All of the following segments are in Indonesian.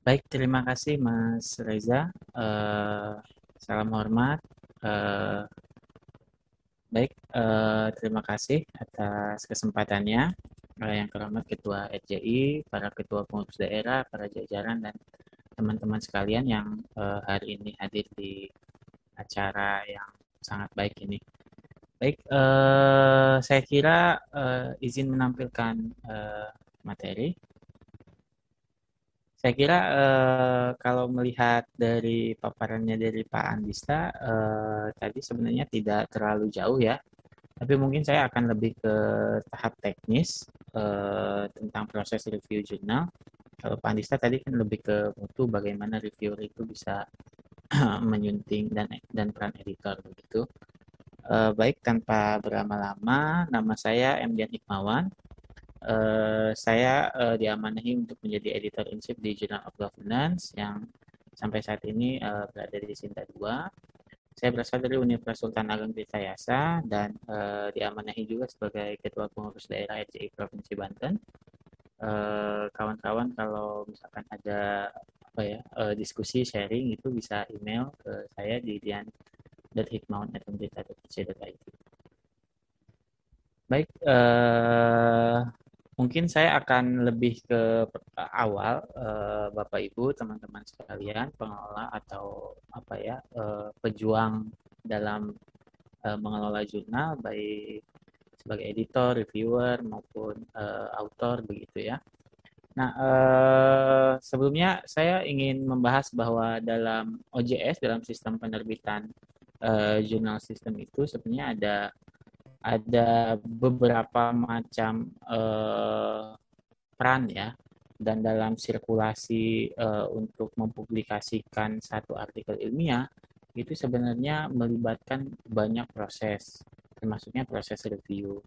Baik, terima kasih Mas Reza. Uh, salam hormat. Uh, baik, uh, terima kasih atas kesempatannya. Uh, yang terhormat Ketua RJI, para Ketua Pengurus Daerah, para jajaran, dan teman-teman sekalian yang uh, hari ini hadir di acara yang sangat baik ini. Baik, uh, saya kira uh, izin menampilkan uh, materi. Saya kira uh, kalau melihat dari paparannya dari Pak Andista uh, tadi sebenarnya tidak terlalu jauh ya, tapi mungkin saya akan lebih ke tahap teknis uh, tentang proses review jurnal. Kalau Pak Andista tadi kan lebih ke mutu bagaimana reviewer itu bisa menyunting dan dan peran editor begitu. Uh, baik, tanpa berlama-lama, nama saya Emdian Hikmawan. Uh, saya uh, diamanahi untuk menjadi editor in chief di Journal of Governance yang sampai saat ini uh, berada di Sinta 2. Saya berasal dari Universitas Sultan Ageng Tirtayasa dan uh, diamanahi juga sebagai Ketua Pengurus Daerah RCI Provinsi Banten. Kawan-kawan uh, kalau misalkan ada apa ya uh, diskusi sharing itu bisa email ke saya di dian hikmawan.mdk.ac.id. Baik, eh, mungkin saya akan lebih ke awal, eh, Bapak Ibu, teman-teman sekalian, pengelola atau apa ya, eh, pejuang dalam eh, mengelola jurnal, baik sebagai editor, reviewer maupun eh, autor begitu ya. Nah, eh, sebelumnya saya ingin membahas bahwa dalam OJS, dalam sistem penerbitan uh, jurnal sistem itu sebenarnya ada ada beberapa macam uh, peran ya dan dalam sirkulasi uh, untuk mempublikasikan satu artikel ilmiah itu sebenarnya melibatkan banyak proses termasuknya proses review.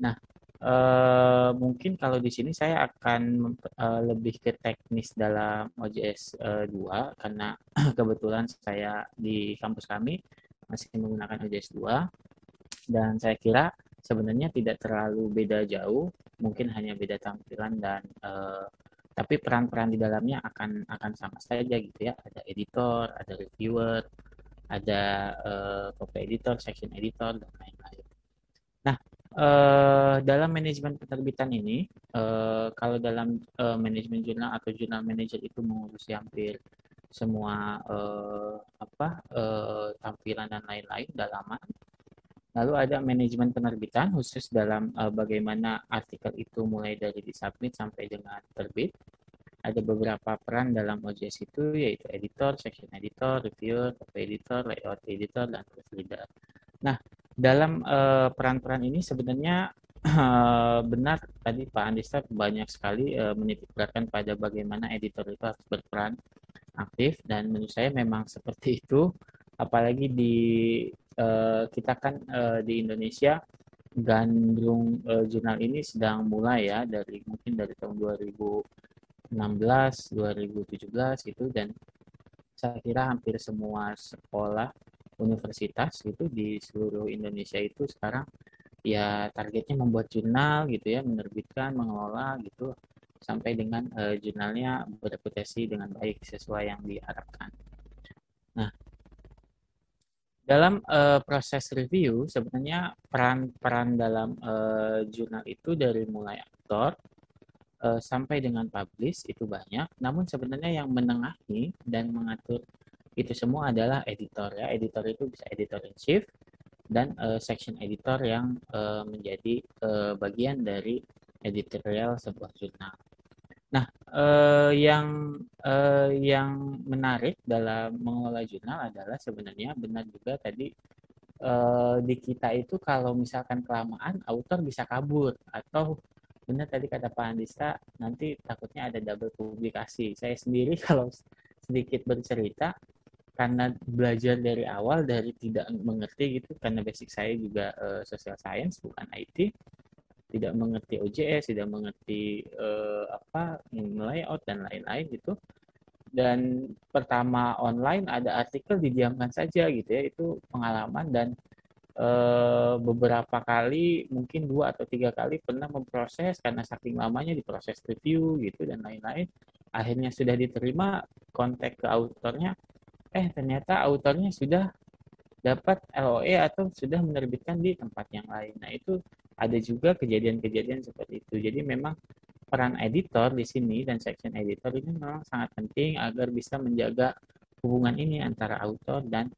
Nah, uh, mungkin kalau di sini saya akan uh, lebih ke teknis dalam OJS uh, 2 karena kebetulan saya di kampus kami masih menggunakan OJS 2 dan saya kira sebenarnya tidak terlalu beda jauh, mungkin hanya beda tampilan dan uh, tapi peran-peran di dalamnya akan akan sama saja gitu ya. Ada editor, ada reviewer, ada uh, copy editor, section editor dan lain-lain. Nah, uh, dalam manajemen penerbitan ini, uh, kalau dalam uh, manajemen jurnal atau jurnal manager itu mengurusi hampir semua uh, apa uh, tampilan dan lain-lain dalaman. Lalu ada manajemen penerbitan khusus dalam uh, bagaimana artikel itu mulai dari disubmit sampai dengan terbit. Ada beberapa peran dalam OJS itu yaitu editor, section editor, reviewer, copy editor, layout editor, dan proofreader. Nah, dalam peran-peran uh, ini sebenarnya uh, benar tadi Pak Andista banyak sekali uh, menitikberatkan pada bagaimana editor itu harus berperan aktif dan menurut saya memang seperti itu apalagi di uh, kita kan uh, di Indonesia gandrung uh, jurnal ini sedang mulai ya dari mungkin dari tahun 2016 2017 gitu dan saya kira hampir semua sekolah universitas itu di seluruh Indonesia itu sekarang ya targetnya membuat jurnal gitu ya menerbitkan mengelola gitu sampai dengan uh, jurnalnya bereputasi dengan baik sesuai yang diharapkan. Nah, dalam uh, proses review sebenarnya peran-peran dalam uh, jurnal itu dari mulai aktor uh, sampai dengan publish itu banyak. Namun sebenarnya yang menengahi dan mengatur itu semua adalah editor ya. Editor itu bisa editor in chief dan uh, section editor yang uh, menjadi uh, bagian dari editorial sebuah jurnal. Nah, eh, yang eh, yang menarik dalam mengelola jurnal adalah sebenarnya benar juga tadi eh, di kita itu kalau misalkan kelamaan autor bisa kabur atau benar tadi kata Pak Andista nanti takutnya ada double publikasi. Saya sendiri kalau sedikit bercerita karena belajar dari awal dari tidak mengerti gitu karena basic saya juga uh, social science bukan IT tidak mengerti OJS, tidak mengerti uh, apa layout dan lain-lain gitu. Dan pertama online ada artikel didiamkan saja gitu ya, itu pengalaman dan uh, beberapa kali mungkin dua atau tiga kali pernah memproses karena saking lamanya diproses review gitu dan lain-lain akhirnya sudah diterima kontak ke autornya eh ternyata autornya sudah dapat LOE atau sudah menerbitkan di tempat yang lain. Nah, itu ada juga kejadian-kejadian seperti itu. Jadi memang peran editor di sini dan section editor ini memang sangat penting agar bisa menjaga hubungan ini antara author dan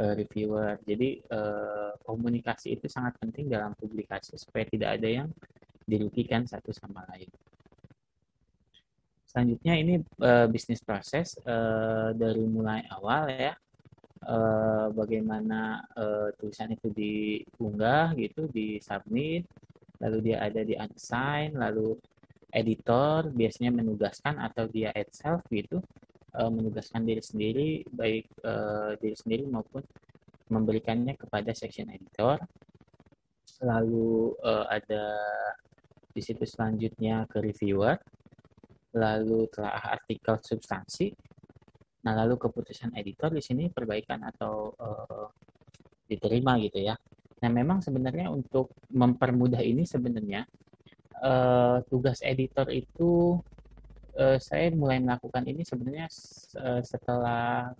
uh, reviewer. Jadi uh, komunikasi itu sangat penting dalam publikasi supaya tidak ada yang dirugikan satu sama lain. Selanjutnya ini uh, bisnis proses uh, dari mulai awal ya uh, bagaimana uh, tulisan itu diunggah gitu, di submit, lalu dia ada di unsign, lalu editor biasanya menugaskan atau dia itself gitu uh, menugaskan diri sendiri baik uh, diri sendiri maupun memberikannya kepada section editor. Lalu uh, ada di situ selanjutnya ke reviewer, lalu telah artikel substansi, Nah, lalu keputusan editor di sini perbaikan atau uh, diterima gitu ya. Nah, memang sebenarnya untuk mempermudah ini sebenarnya uh, tugas editor itu uh, saya mulai melakukan ini sebenarnya setelah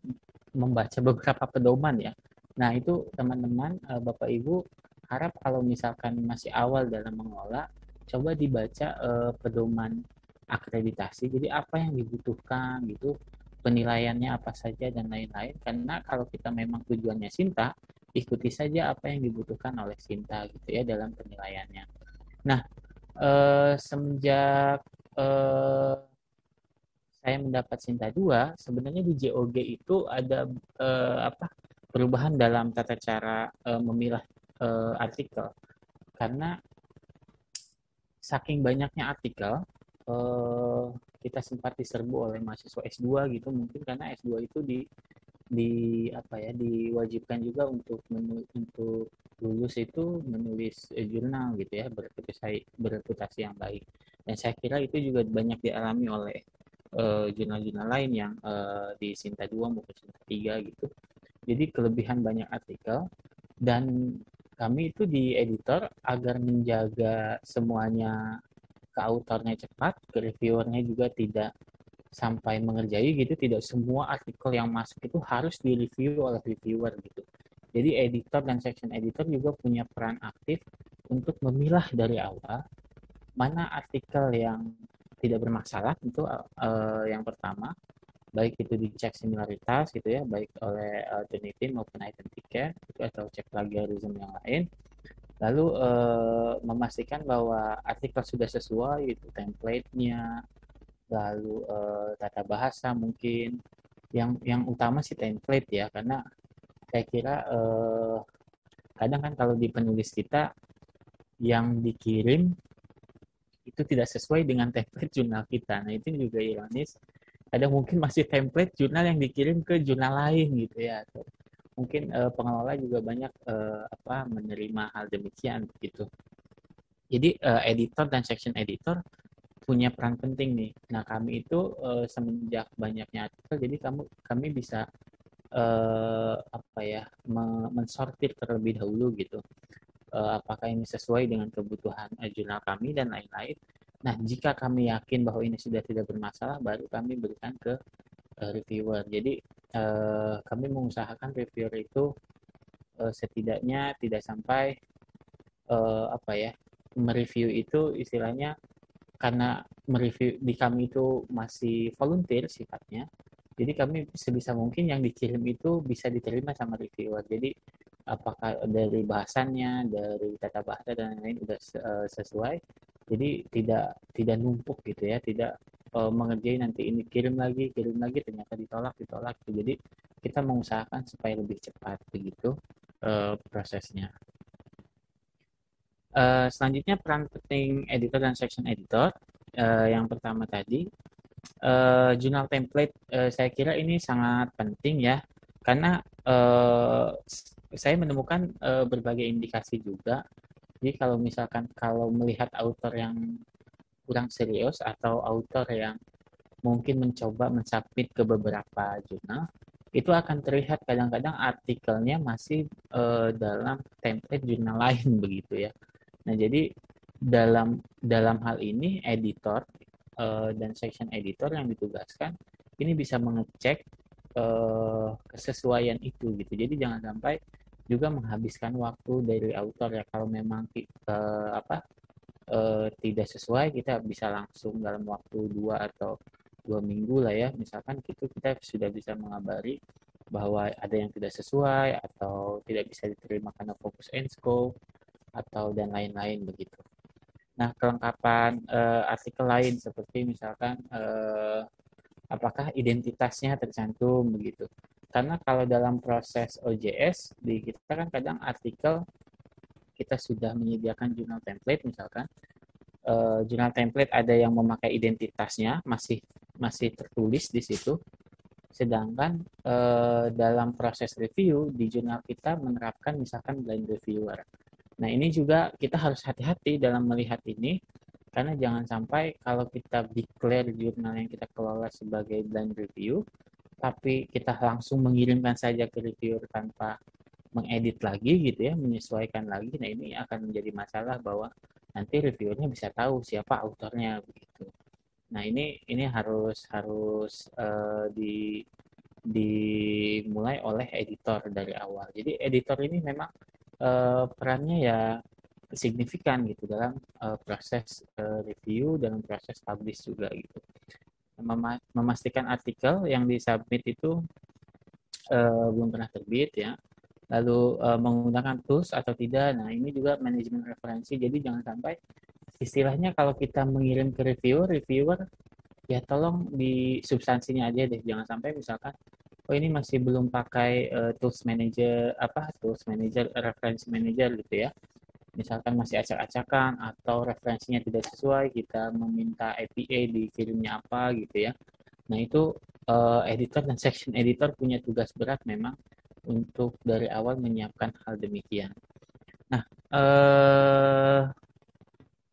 membaca beberapa pedoman ya. Nah, itu teman-teman uh, Bapak Ibu harap kalau misalkan masih awal dalam mengelola coba dibaca uh, pedoman akreditasi. Jadi apa yang dibutuhkan gitu penilaiannya apa saja dan lain-lain. Karena kalau kita memang tujuannya Sinta ikuti saja apa yang dibutuhkan oleh Sinta gitu ya dalam penilaiannya. Nah eh, semenjak eh, saya mendapat Sinta 2 sebenarnya di JOG itu ada eh, apa perubahan dalam tata cara eh, memilah eh, artikel. Karena saking banyaknya artikel eh, kita sempat diserbu oleh mahasiswa S2 gitu. Mungkin karena S2 itu di di apa ya diwajibkan juga untuk menu, untuk lulus itu menulis eh, jurnal gitu ya bereputasi bereputasi yang baik. Dan saya kira itu juga banyak dialami oleh uh, jurnal-jurnal lain yang uh, di Sinta 2 maupun Sinta 3 gitu. Jadi kelebihan banyak artikel. Dan kami itu di editor agar menjaga semuanya ke autornya cepat, ke reviewernya juga tidak sampai mengerjai gitu, tidak semua artikel yang masuk itu harus direview oleh reviewer gitu. Jadi editor dan section editor juga punya peran aktif untuk memilah dari awal mana artikel yang tidak bermasalah itu uh, yang pertama baik itu dicek similaritas gitu ya baik oleh alternative maupun identiknya atau cek plagiarisme yang lain lalu uh, memastikan bahwa artikel sudah sesuai itu template-nya. Lalu uh, tata bahasa mungkin. Yang yang utama sih template ya karena saya kira uh, kadang kan kalau di penulis kita yang dikirim itu tidak sesuai dengan template jurnal kita. Nah itu juga ironis. Kadang mungkin masih template jurnal yang dikirim ke jurnal lain gitu ya mungkin uh, pengelola juga banyak uh, apa menerima hal demikian begitu. Jadi uh, editor dan section editor punya peran penting nih. Nah kami itu uh, semenjak banyaknya artikel, jadi kamu kami bisa uh, apa ya mensortir terlebih dahulu gitu. Uh, apakah ini sesuai dengan kebutuhan uh, jurnal kami dan lain-lain. Nah jika kami yakin bahwa ini sudah tidak bermasalah, baru kami berikan ke uh, reviewer. Jadi uh, kami mengusahakan reviewer itu uh, setidaknya tidak sampai uh, apa ya mereview itu istilahnya karena mereview di kami itu masih volunteer sifatnya jadi kami sebisa mungkin yang dikirim itu bisa diterima sama reviewer. Jadi apakah dari bahasannya dari tata bahasa dan lain-lain sudah sesuai jadi tidak tidak numpuk gitu ya tidak uh, mengerjai nanti ini kirim lagi kirim lagi ternyata ditolak ditolak. Gitu. jadi kita mengusahakan supaya lebih cepat begitu uh, prosesnya. Uh, selanjutnya peran penting editor dan section editor. Uh, yang pertama tadi uh, jurnal template uh, saya kira ini sangat penting ya. Karena uh, saya menemukan uh, berbagai indikasi juga. Jadi kalau misalkan kalau melihat author yang kurang serius atau author yang mungkin mencoba mensubmit ke beberapa jurnal, itu akan terlihat kadang-kadang artikelnya masih uh, dalam template jurnal lain begitu ya. Nah, jadi dalam dalam hal ini editor uh, dan section editor yang ditugaskan ini bisa mengecek uh, kesesuaian itu gitu. Jadi jangan sampai juga menghabiskan waktu dari autor ya kalau memang uh, apa uh, tidak sesuai kita bisa langsung dalam waktu dua atau dua minggu lah ya misalkan itu kita sudah bisa mengabari bahwa ada yang tidak sesuai atau tidak bisa diterima karena fokus and scope atau dan lain-lain begitu. Nah kelengkapan uh, artikel lain seperti misalkan uh, apakah identitasnya tercantum begitu. Karena kalau dalam proses OJS di kita kan kadang artikel kita sudah menyediakan jurnal template misalkan uh, jurnal template ada yang memakai identitasnya masih masih tertulis di situ. Sedangkan uh, dalam proses review di jurnal kita menerapkan misalkan blind reviewer. Nah, ini juga kita harus hati-hati dalam melihat ini karena jangan sampai kalau kita declare jurnal yang kita kelola sebagai blind review, tapi kita langsung mengirimkan saja ke reviewer tanpa mengedit lagi gitu ya, menyesuaikan lagi. Nah ini akan menjadi masalah bahwa nanti reviewernya bisa tahu siapa autornya begitu. Nah ini ini harus harus uh, di dimulai oleh editor dari awal. Jadi editor ini memang uh, perannya ya signifikan gitu dalam uh, proses uh, review dalam proses publish juga gitu Mema memastikan artikel yang disubmit itu uh, belum pernah terbit ya lalu uh, menggunakan tools atau tidak. Nah ini juga manajemen referensi. Jadi jangan sampai istilahnya kalau kita mengirim ke reviewer reviewer ya tolong di substansinya aja deh. Jangan sampai misalkan oh ini masih belum pakai uh, tools manager apa tools manager referensi manager gitu ya. Misalkan masih acak-acakan atau referensinya tidak sesuai, kita meminta APA dikirimnya apa gitu ya. Nah itu uh, editor dan section editor punya tugas berat memang untuk dari awal menyiapkan hal demikian. Nah, uh,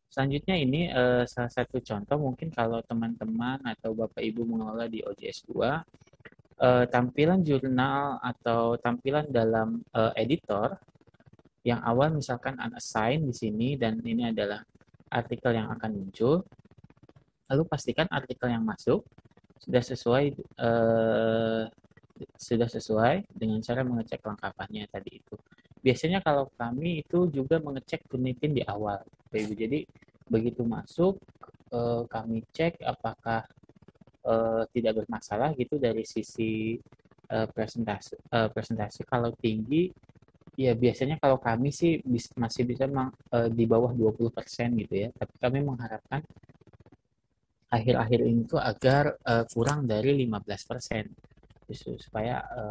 selanjutnya ini uh, salah satu contoh mungkin kalau teman-teman atau Bapak Ibu mengelola di OJS 2, uh, tampilan jurnal atau tampilan dalam uh, editor yang awal misalkan unassigned di sini dan ini adalah artikel yang akan muncul. Lalu pastikan artikel yang masuk sudah sesuai eh, sudah sesuai dengan cara mengecek kelengkapannya tadi itu. Biasanya kalau kami itu juga mengecek Turnitin di awal, Ibu. Jadi begitu masuk eh, kami cek apakah eh, tidak bermasalah gitu dari sisi eh, presentasi presentasi kalau tinggi Ya biasanya kalau kami sih masih bisa di bawah 20% gitu ya. Tapi kami mengharapkan akhir-akhir ini tuh agar kurang dari 15% justru supaya e,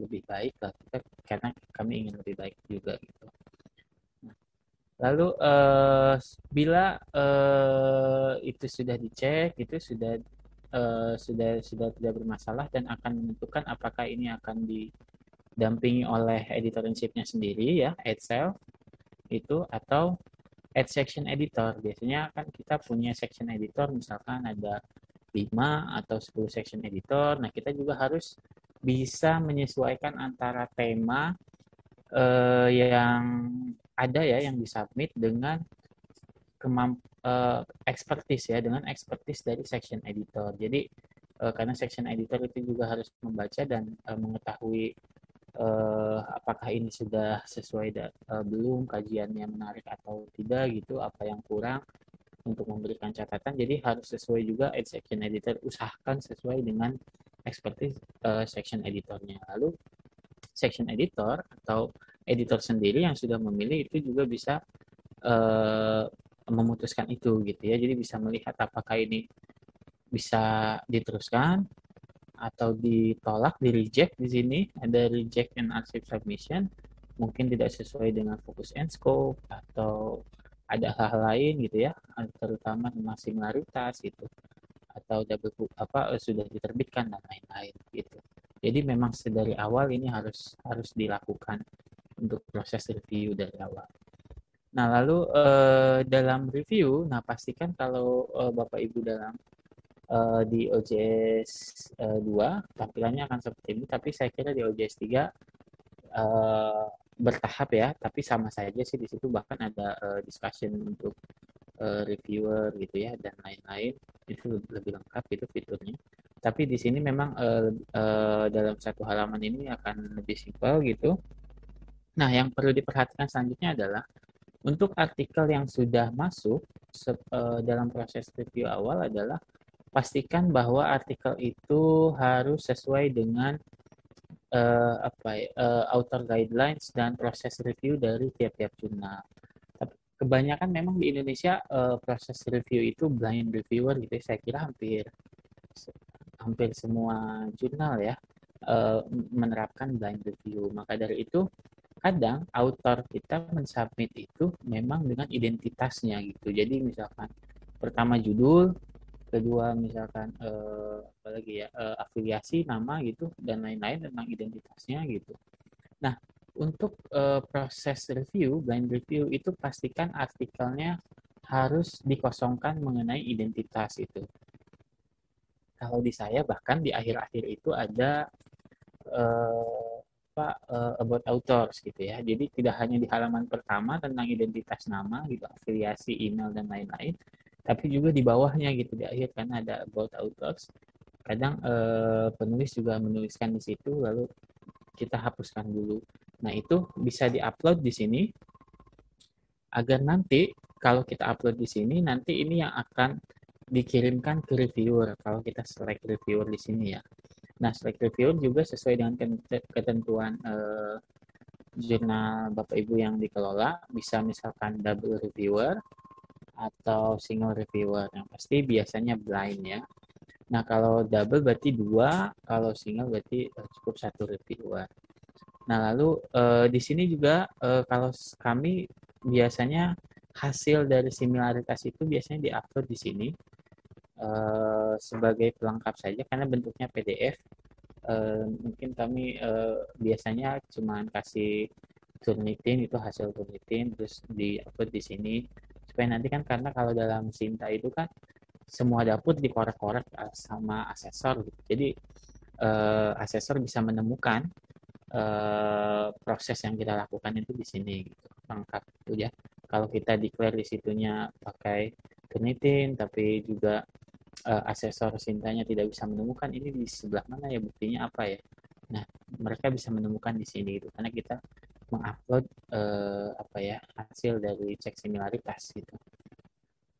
lebih baik lah kita karena kami ingin lebih baik juga gitu. Lalu e, bila e, itu sudah dicek, itu sudah e, sudah sudah tidak bermasalah dan akan menentukan apakah ini akan di didampingi oleh editor in chief-nya sendiri ya, itself itu atau add section editor. Biasanya kan kita punya section editor misalkan ada 5 atau 10 section editor. Nah, kita juga harus bisa menyesuaikan antara tema eh, yang ada ya yang disubmit dengan kemamp eh, expertise ya dengan expertise dari section editor. Jadi eh, karena section editor itu juga harus membaca dan eh, mengetahui uh, apakah ini sudah sesuai uh, belum kajiannya menarik atau tidak gitu apa yang kurang untuk memberikan catatan jadi harus sesuai juga section editor. Usahakan sesuai dengan expertise uh, section editornya. Lalu section editor atau editor sendiri yang sudah memilih itu juga bisa uh, memutuskan itu gitu ya. Jadi bisa melihat apakah ini bisa diteruskan atau ditolak, di reject di sini. Ada reject and accept submission. Mungkin tidak sesuai dengan fokus and scope atau ada hal-hal lain gitu ya terutama tentang similaritas gitu atau double apa sudah diterbitkan dan lain-lain gitu. Jadi memang sedari awal ini harus harus dilakukan untuk proses review dari awal. Nah lalu eh, dalam review nah pastikan kalau eh, bapak ibu dalam uh, di OJS uh, 2 tampilannya akan seperti ini tapi saya kira di OJS 3 uh, bertahap ya, tapi sama saja sih di situ bahkan ada uh, discussion untuk uh, reviewer gitu ya dan lain-lain itu lebih lengkap itu fiturnya. Tapi di sini memang uh, uh, dalam satu halaman ini akan lebih simpel gitu. Nah, yang perlu diperhatikan selanjutnya adalah untuk artikel yang sudah masuk uh, dalam proses review awal adalah pastikan bahwa artikel itu harus sesuai dengan uh, apa ya, uh, author guidelines dan proses review dari tiap-tiap jurnal. Kebanyakan memang di Indonesia uh, proses review itu blind reviewer gitu. Ya. Saya kira hampir hampir semua jurnal ya uh, menerapkan blind review. Maka dari itu kadang author kita mensubmit itu memang dengan identitasnya gitu. Jadi misalkan pertama judul, kedua misalkan eh, apa lagi ya eh, afiliasi nama gitu dan lain-lain tentang identitasnya gitu. Nah untuk eh, proses review blind review itu pastikan artikelnya harus dikosongkan mengenai identitas itu. Kalau di saya bahkan di akhir-akhir itu ada eh, apa uh, about authors gitu ya. Jadi tidak hanya di halaman pertama tentang identitas nama gitu, afiliasi, email dan lain-lain, tapi juga di bawahnya gitu di akhir kan ada about authors kadang eh, penulis juga menuliskan di situ lalu kita hapuskan dulu. Nah itu bisa diupload di sini. Agar nanti kalau kita upload di sini nanti ini yang akan dikirimkan ke reviewer. Kalau kita select reviewer di sini ya. Nah select reviewer juga sesuai dengan ketentuan eh, jurnal bapak ibu yang dikelola. Bisa misalkan double reviewer atau single reviewer. Yang pasti biasanya blind ya. Nah, kalau double berarti dua, kalau single berarti uh, cukup satu reviewer. Nah, lalu uh, di sini juga uh, kalau kami biasanya hasil dari similaritas itu biasanya diupload di sini uh, sebagai pelengkap saja karena bentuknya PDF. Uh, mungkin kami uh, biasanya cuma kasih turnitin itu hasil turnitin terus di upload di sini supaya nanti kan karena kalau dalam Sinta itu kan semua dapur dikorek-korek eh, sama asesor gitu. Jadi uh, asesor bisa menemukan uh, proses yang kita lakukan itu di sini gitu. Lengkap itu ya. Kalau kita declare di situnya pakai Turnitin tapi juga uh, asesor Sintanya tidak bisa menemukan ini di sebelah mana ya buktinya apa ya. Nah, mereka bisa menemukan di sini gitu karena kita mengupload eh, apa ya hasil dari cek similaritas gitu.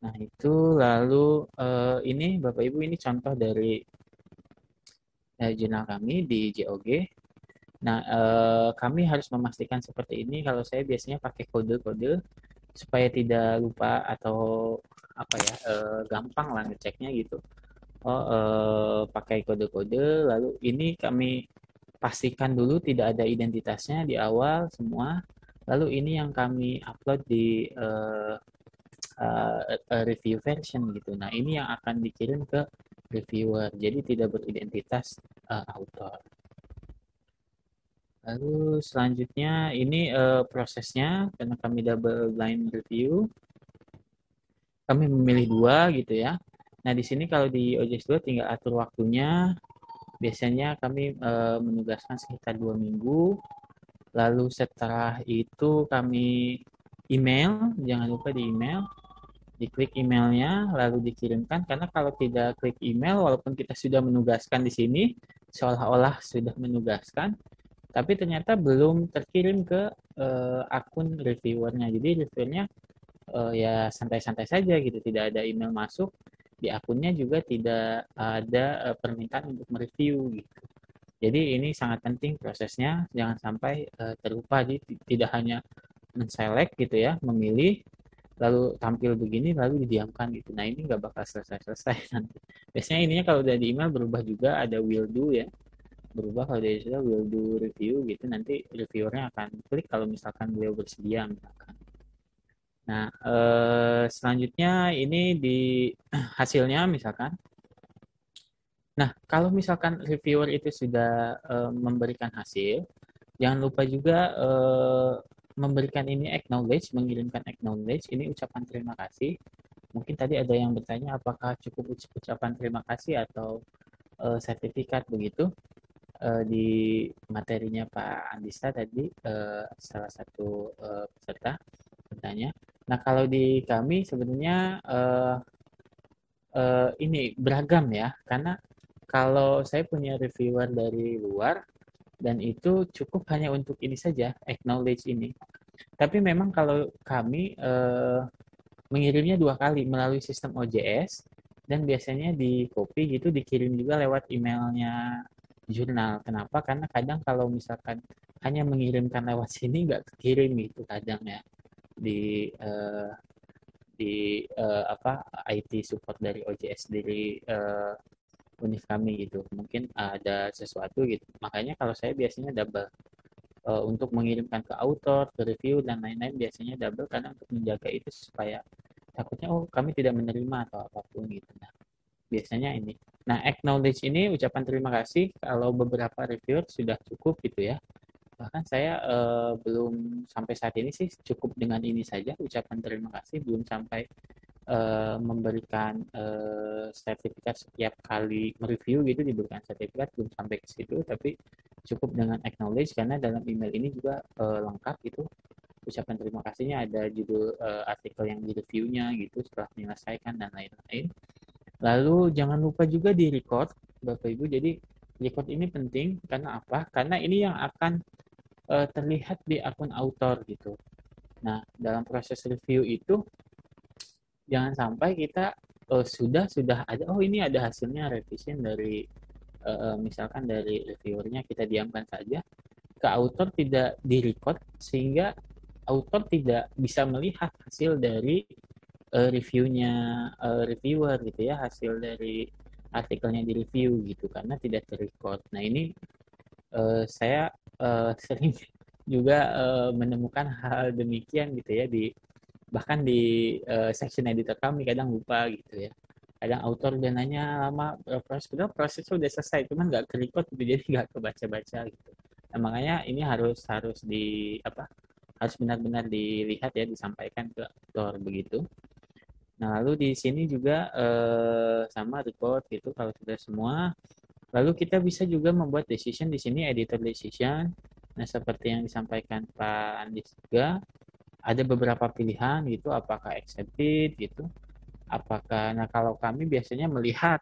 Nah itu lalu eh, ini Bapak Ibu ini contoh dari eh, jurnal kami di JOG. Nah eh, kami harus memastikan seperti ini. Kalau saya biasanya pakai kode-kode supaya tidak lupa atau apa ya eh, gampang lah ngeceknya gitu. Oh eh, pakai kode-kode. Lalu ini kami pastikan dulu tidak ada identitasnya di awal semua. Lalu ini yang kami upload di uh, uh, review version gitu. Nah ini yang akan dikirim ke reviewer. Jadi tidak beridentitas uh, author. Lalu selanjutnya ini uh, prosesnya karena kami double blind review. Kami memilih dua gitu ya. Nah di sini kalau di OJS 2 tinggal atur waktunya, biasanya kami e, menugaskan sekitar dua minggu. Lalu setelah itu kami email jangan lupa di email. Diklik emailnya lalu dikirimkan. Karena kalau tidak klik email walaupun kita sudah menugaskan di sini seolah-olah sudah menugaskan tapi ternyata belum terkirim ke e, akun reviewernya. Jadi reviewernya e, ya santai-santai saja gitu tidak ada email masuk di akunnya juga tidak ada uh, permintaan untuk mereview gitu. Jadi ini sangat penting prosesnya, jangan sampai uh, terlupa. Jadi tidak hanya menselect gitu ya, memilih, lalu tampil begini, lalu didiamkan gitu. Nah ini nggak bakal selesai-selesai nanti. Biasanya ininya kalau udah di email berubah juga ada will do ya, berubah kalau dari sudah will do review gitu. Nanti reviewernya akan klik kalau misalkan beliau bersedia misalkan. Nah, eh, selanjutnya ini di hasilnya misalkan. Nah, kalau misalkan reviewer itu sudah eh, memberikan hasil, jangan lupa juga eh, memberikan ini acknowledge, mengirimkan acknowledge, ini ucapan terima kasih. Mungkin tadi ada yang bertanya apakah cukup ucapan terima kasih atau eh, sertifikat begitu. uh, di materinya Pak Andista tadi uh, salah satu uh, peserta bertanya. Nah kalau di kami sebenarnya uh, uh, ini beragam ya, karena kalau saya punya reviewer dari luar dan itu cukup hanya untuk ini saja acknowledge ini. Tapi memang kalau kami uh, mengirimnya dua kali melalui sistem OJS dan biasanya di copy gitu dikirim juga lewat emailnya jurnal. Kenapa? Karena kadang kalau misalkan hanya mengirimkan lewat sini nggak kekirim gitu kadang ya di uh, di uh, apa IT support dari OJS dari uh, univ kami gitu. Mungkin ada sesuatu gitu. Makanya kalau saya biasanya double. Uh, untuk mengirimkan ke author ke review dan lain-lain biasanya double karena untuk menjaga itu supaya takutnya oh kami tidak menerima atau apa pun gitu. Nah biasanya ini. Nah acknowledge ini ucapan terima kasih kalau beberapa reviewer sudah cukup gitu ya bahkan saya uh, belum sampai saat ini sih cukup dengan ini saja ucapan terima kasih belum sampai uh, memberikan uh, sertifikat setiap kali mereview gitu diberikan sertifikat belum sampai ke situ tapi cukup dengan acknowledge karena dalam email ini juga uh, lengkap itu ucapan terima kasihnya ada judul uh, artikel yang di reviewnya gitu setelah menyelesaikan dan lain-lain. Lalu jangan lupa juga di record bapak ibu. Jadi record ini penting karena apa? Karena ini yang akan uh, terlihat di akun author gitu nah dalam proses review itu jangan sampai kita uh, sudah sudah ada oh ini ada hasilnya revision dari uh, misalkan dari reviewernya kita diamkan saja ke author tidak direcord sehingga author tidak bisa melihat hasil dari uh, reviewnya uh, reviewer gitu ya hasil dari artikelnya di review gitu karena tidak terrecord. Nah ini uh, saya uh, sering juga uh, menemukan hal demikian gitu ya di bahkan di uh, section editor kami kadang lupa gitu ya. Kadang autor dia nanya lama proses kedua proses sudah selesai cuman nggak kerikot gitu jadi nggak kebaca-baca gitu. Nah, makanya ini harus harus di apa harus benar-benar dilihat ya disampaikan ke autor begitu. Nah lalu di sini juga eh, sama record gitu kalau sudah semua lalu kita bisa juga membuat decision di sini editor decision. Nah seperti yang disampaikan Pak Andis juga ada beberapa pilihan gitu apakah accepted gitu. Apakah nah kalau kami biasanya melihat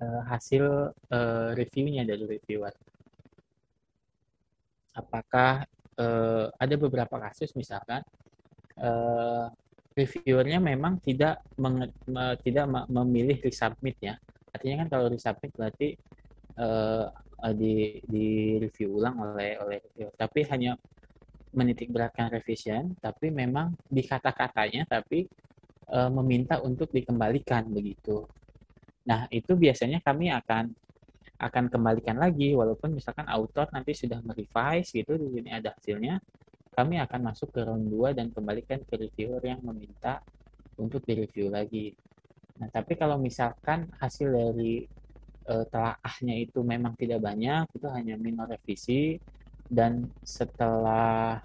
uh, hasil uh, reviewnya dari reviewer. Apakah uh, ada beberapa kasus misalkan uh, reviewernya memang tidak menge, tidak memilih resubmit ya artinya kan kalau resubmit berarti uh, di di review ulang oleh oleh reviewer tapi hanya menitik beratkan revision, tapi memang di kata-katanya tapi e, meminta untuk dikembalikan begitu. Nah, itu biasanya kami akan akan kembalikan lagi walaupun misalkan author nanti sudah merevise gitu di sini ada hasilnya kami akan masuk ke round 2 dan kembalikan ke reviewer yang meminta untuk direview lagi. Nah, tapi kalau misalkan hasil dari e, telaahnya itu memang tidak banyak, itu hanya minor revisi, dan setelah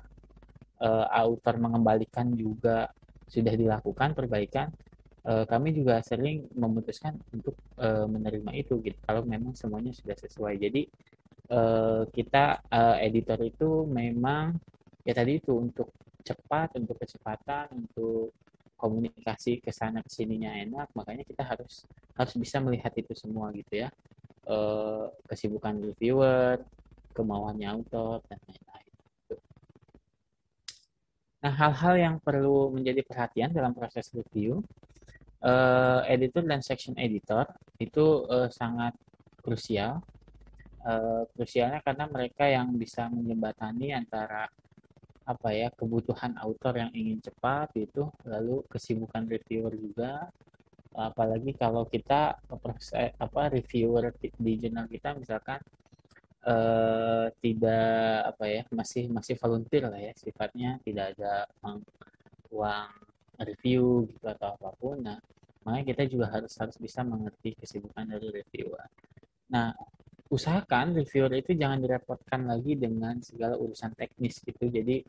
uh, author mengembalikan juga sudah dilakukan perbaikan uh, kami juga sering memutuskan untuk uh, menerima itu gitu. Kalau memang semuanya sudah sesuai. Jadi uh, kita uh, editor itu memang ya tadi itu untuk cepat untuk kecepatan untuk komunikasi ke sana ke sininya enak makanya kita harus harus bisa melihat itu semua gitu ya uh, kesibukan reviewer kemauannya author dan lain-lain. Nah, hal-hal yang perlu menjadi perhatian dalam proses review, uh, editor dan section editor itu uh, sangat krusial. Uh, krusialnya karena mereka yang bisa menjembatani antara apa ya kebutuhan author yang ingin cepat itu lalu kesibukan reviewer juga. Apalagi kalau kita proses apa reviewer di jurnal kita misalkan uh, tidak apa ya masih masih volunteer lah ya sifatnya tidak ada uang, uang review gitu atau apa pun. Nah makanya kita juga harus harus bisa mengerti kesibukan dari reviewer. Nah usahakan reviewer itu jangan direpotkan lagi dengan segala urusan teknis gitu jadi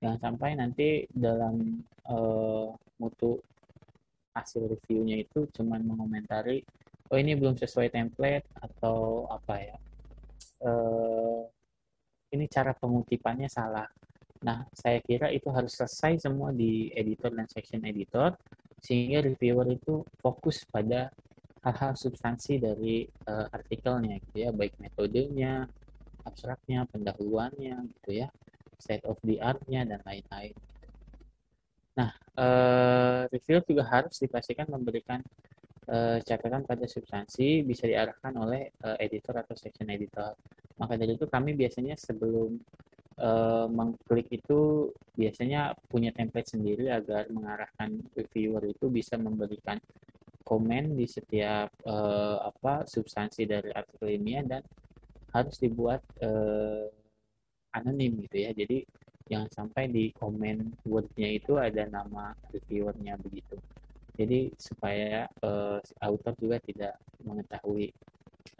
jangan sampai nanti dalam uh, mutu hasil reviewnya itu cuman mengomentari oh ini belum sesuai template atau apa ya cara pengutipannya salah. Nah, saya kira itu harus selesai semua di editor dan section editor sehingga reviewer itu fokus pada hal-hal substansi dari uh, artikelnya gitu ya, baik metodenya, abstraknya, pendahuluannya gitu ya, state of the art-nya dan lain-lain. Nah, uh, reviewer juga harus dipastikan memberikan uh, catatan pada substansi bisa diarahkan oleh uh, editor atau section editor. Maka dari itu kami biasanya sebelum uh, mengklik itu biasanya punya template sendiri agar mengarahkan reviewer itu bisa memberikan komen di setiap uh, apa substansi dari artikel ini dan harus dibuat uh, anonim gitu ya. Jadi jangan sampai di komen wordnya itu ada nama reviewernya begitu. Jadi supaya uh, author juga tidak mengetahui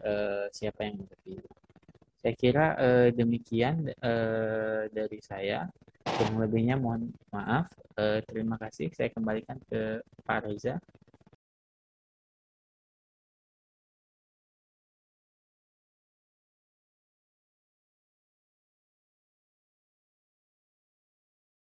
uh, siapa yang mereview. Saya kira uh, demikian uh, dari saya. Yang lebihnya mohon maaf. Uh, terima kasih. Saya kembalikan ke Pak Reza.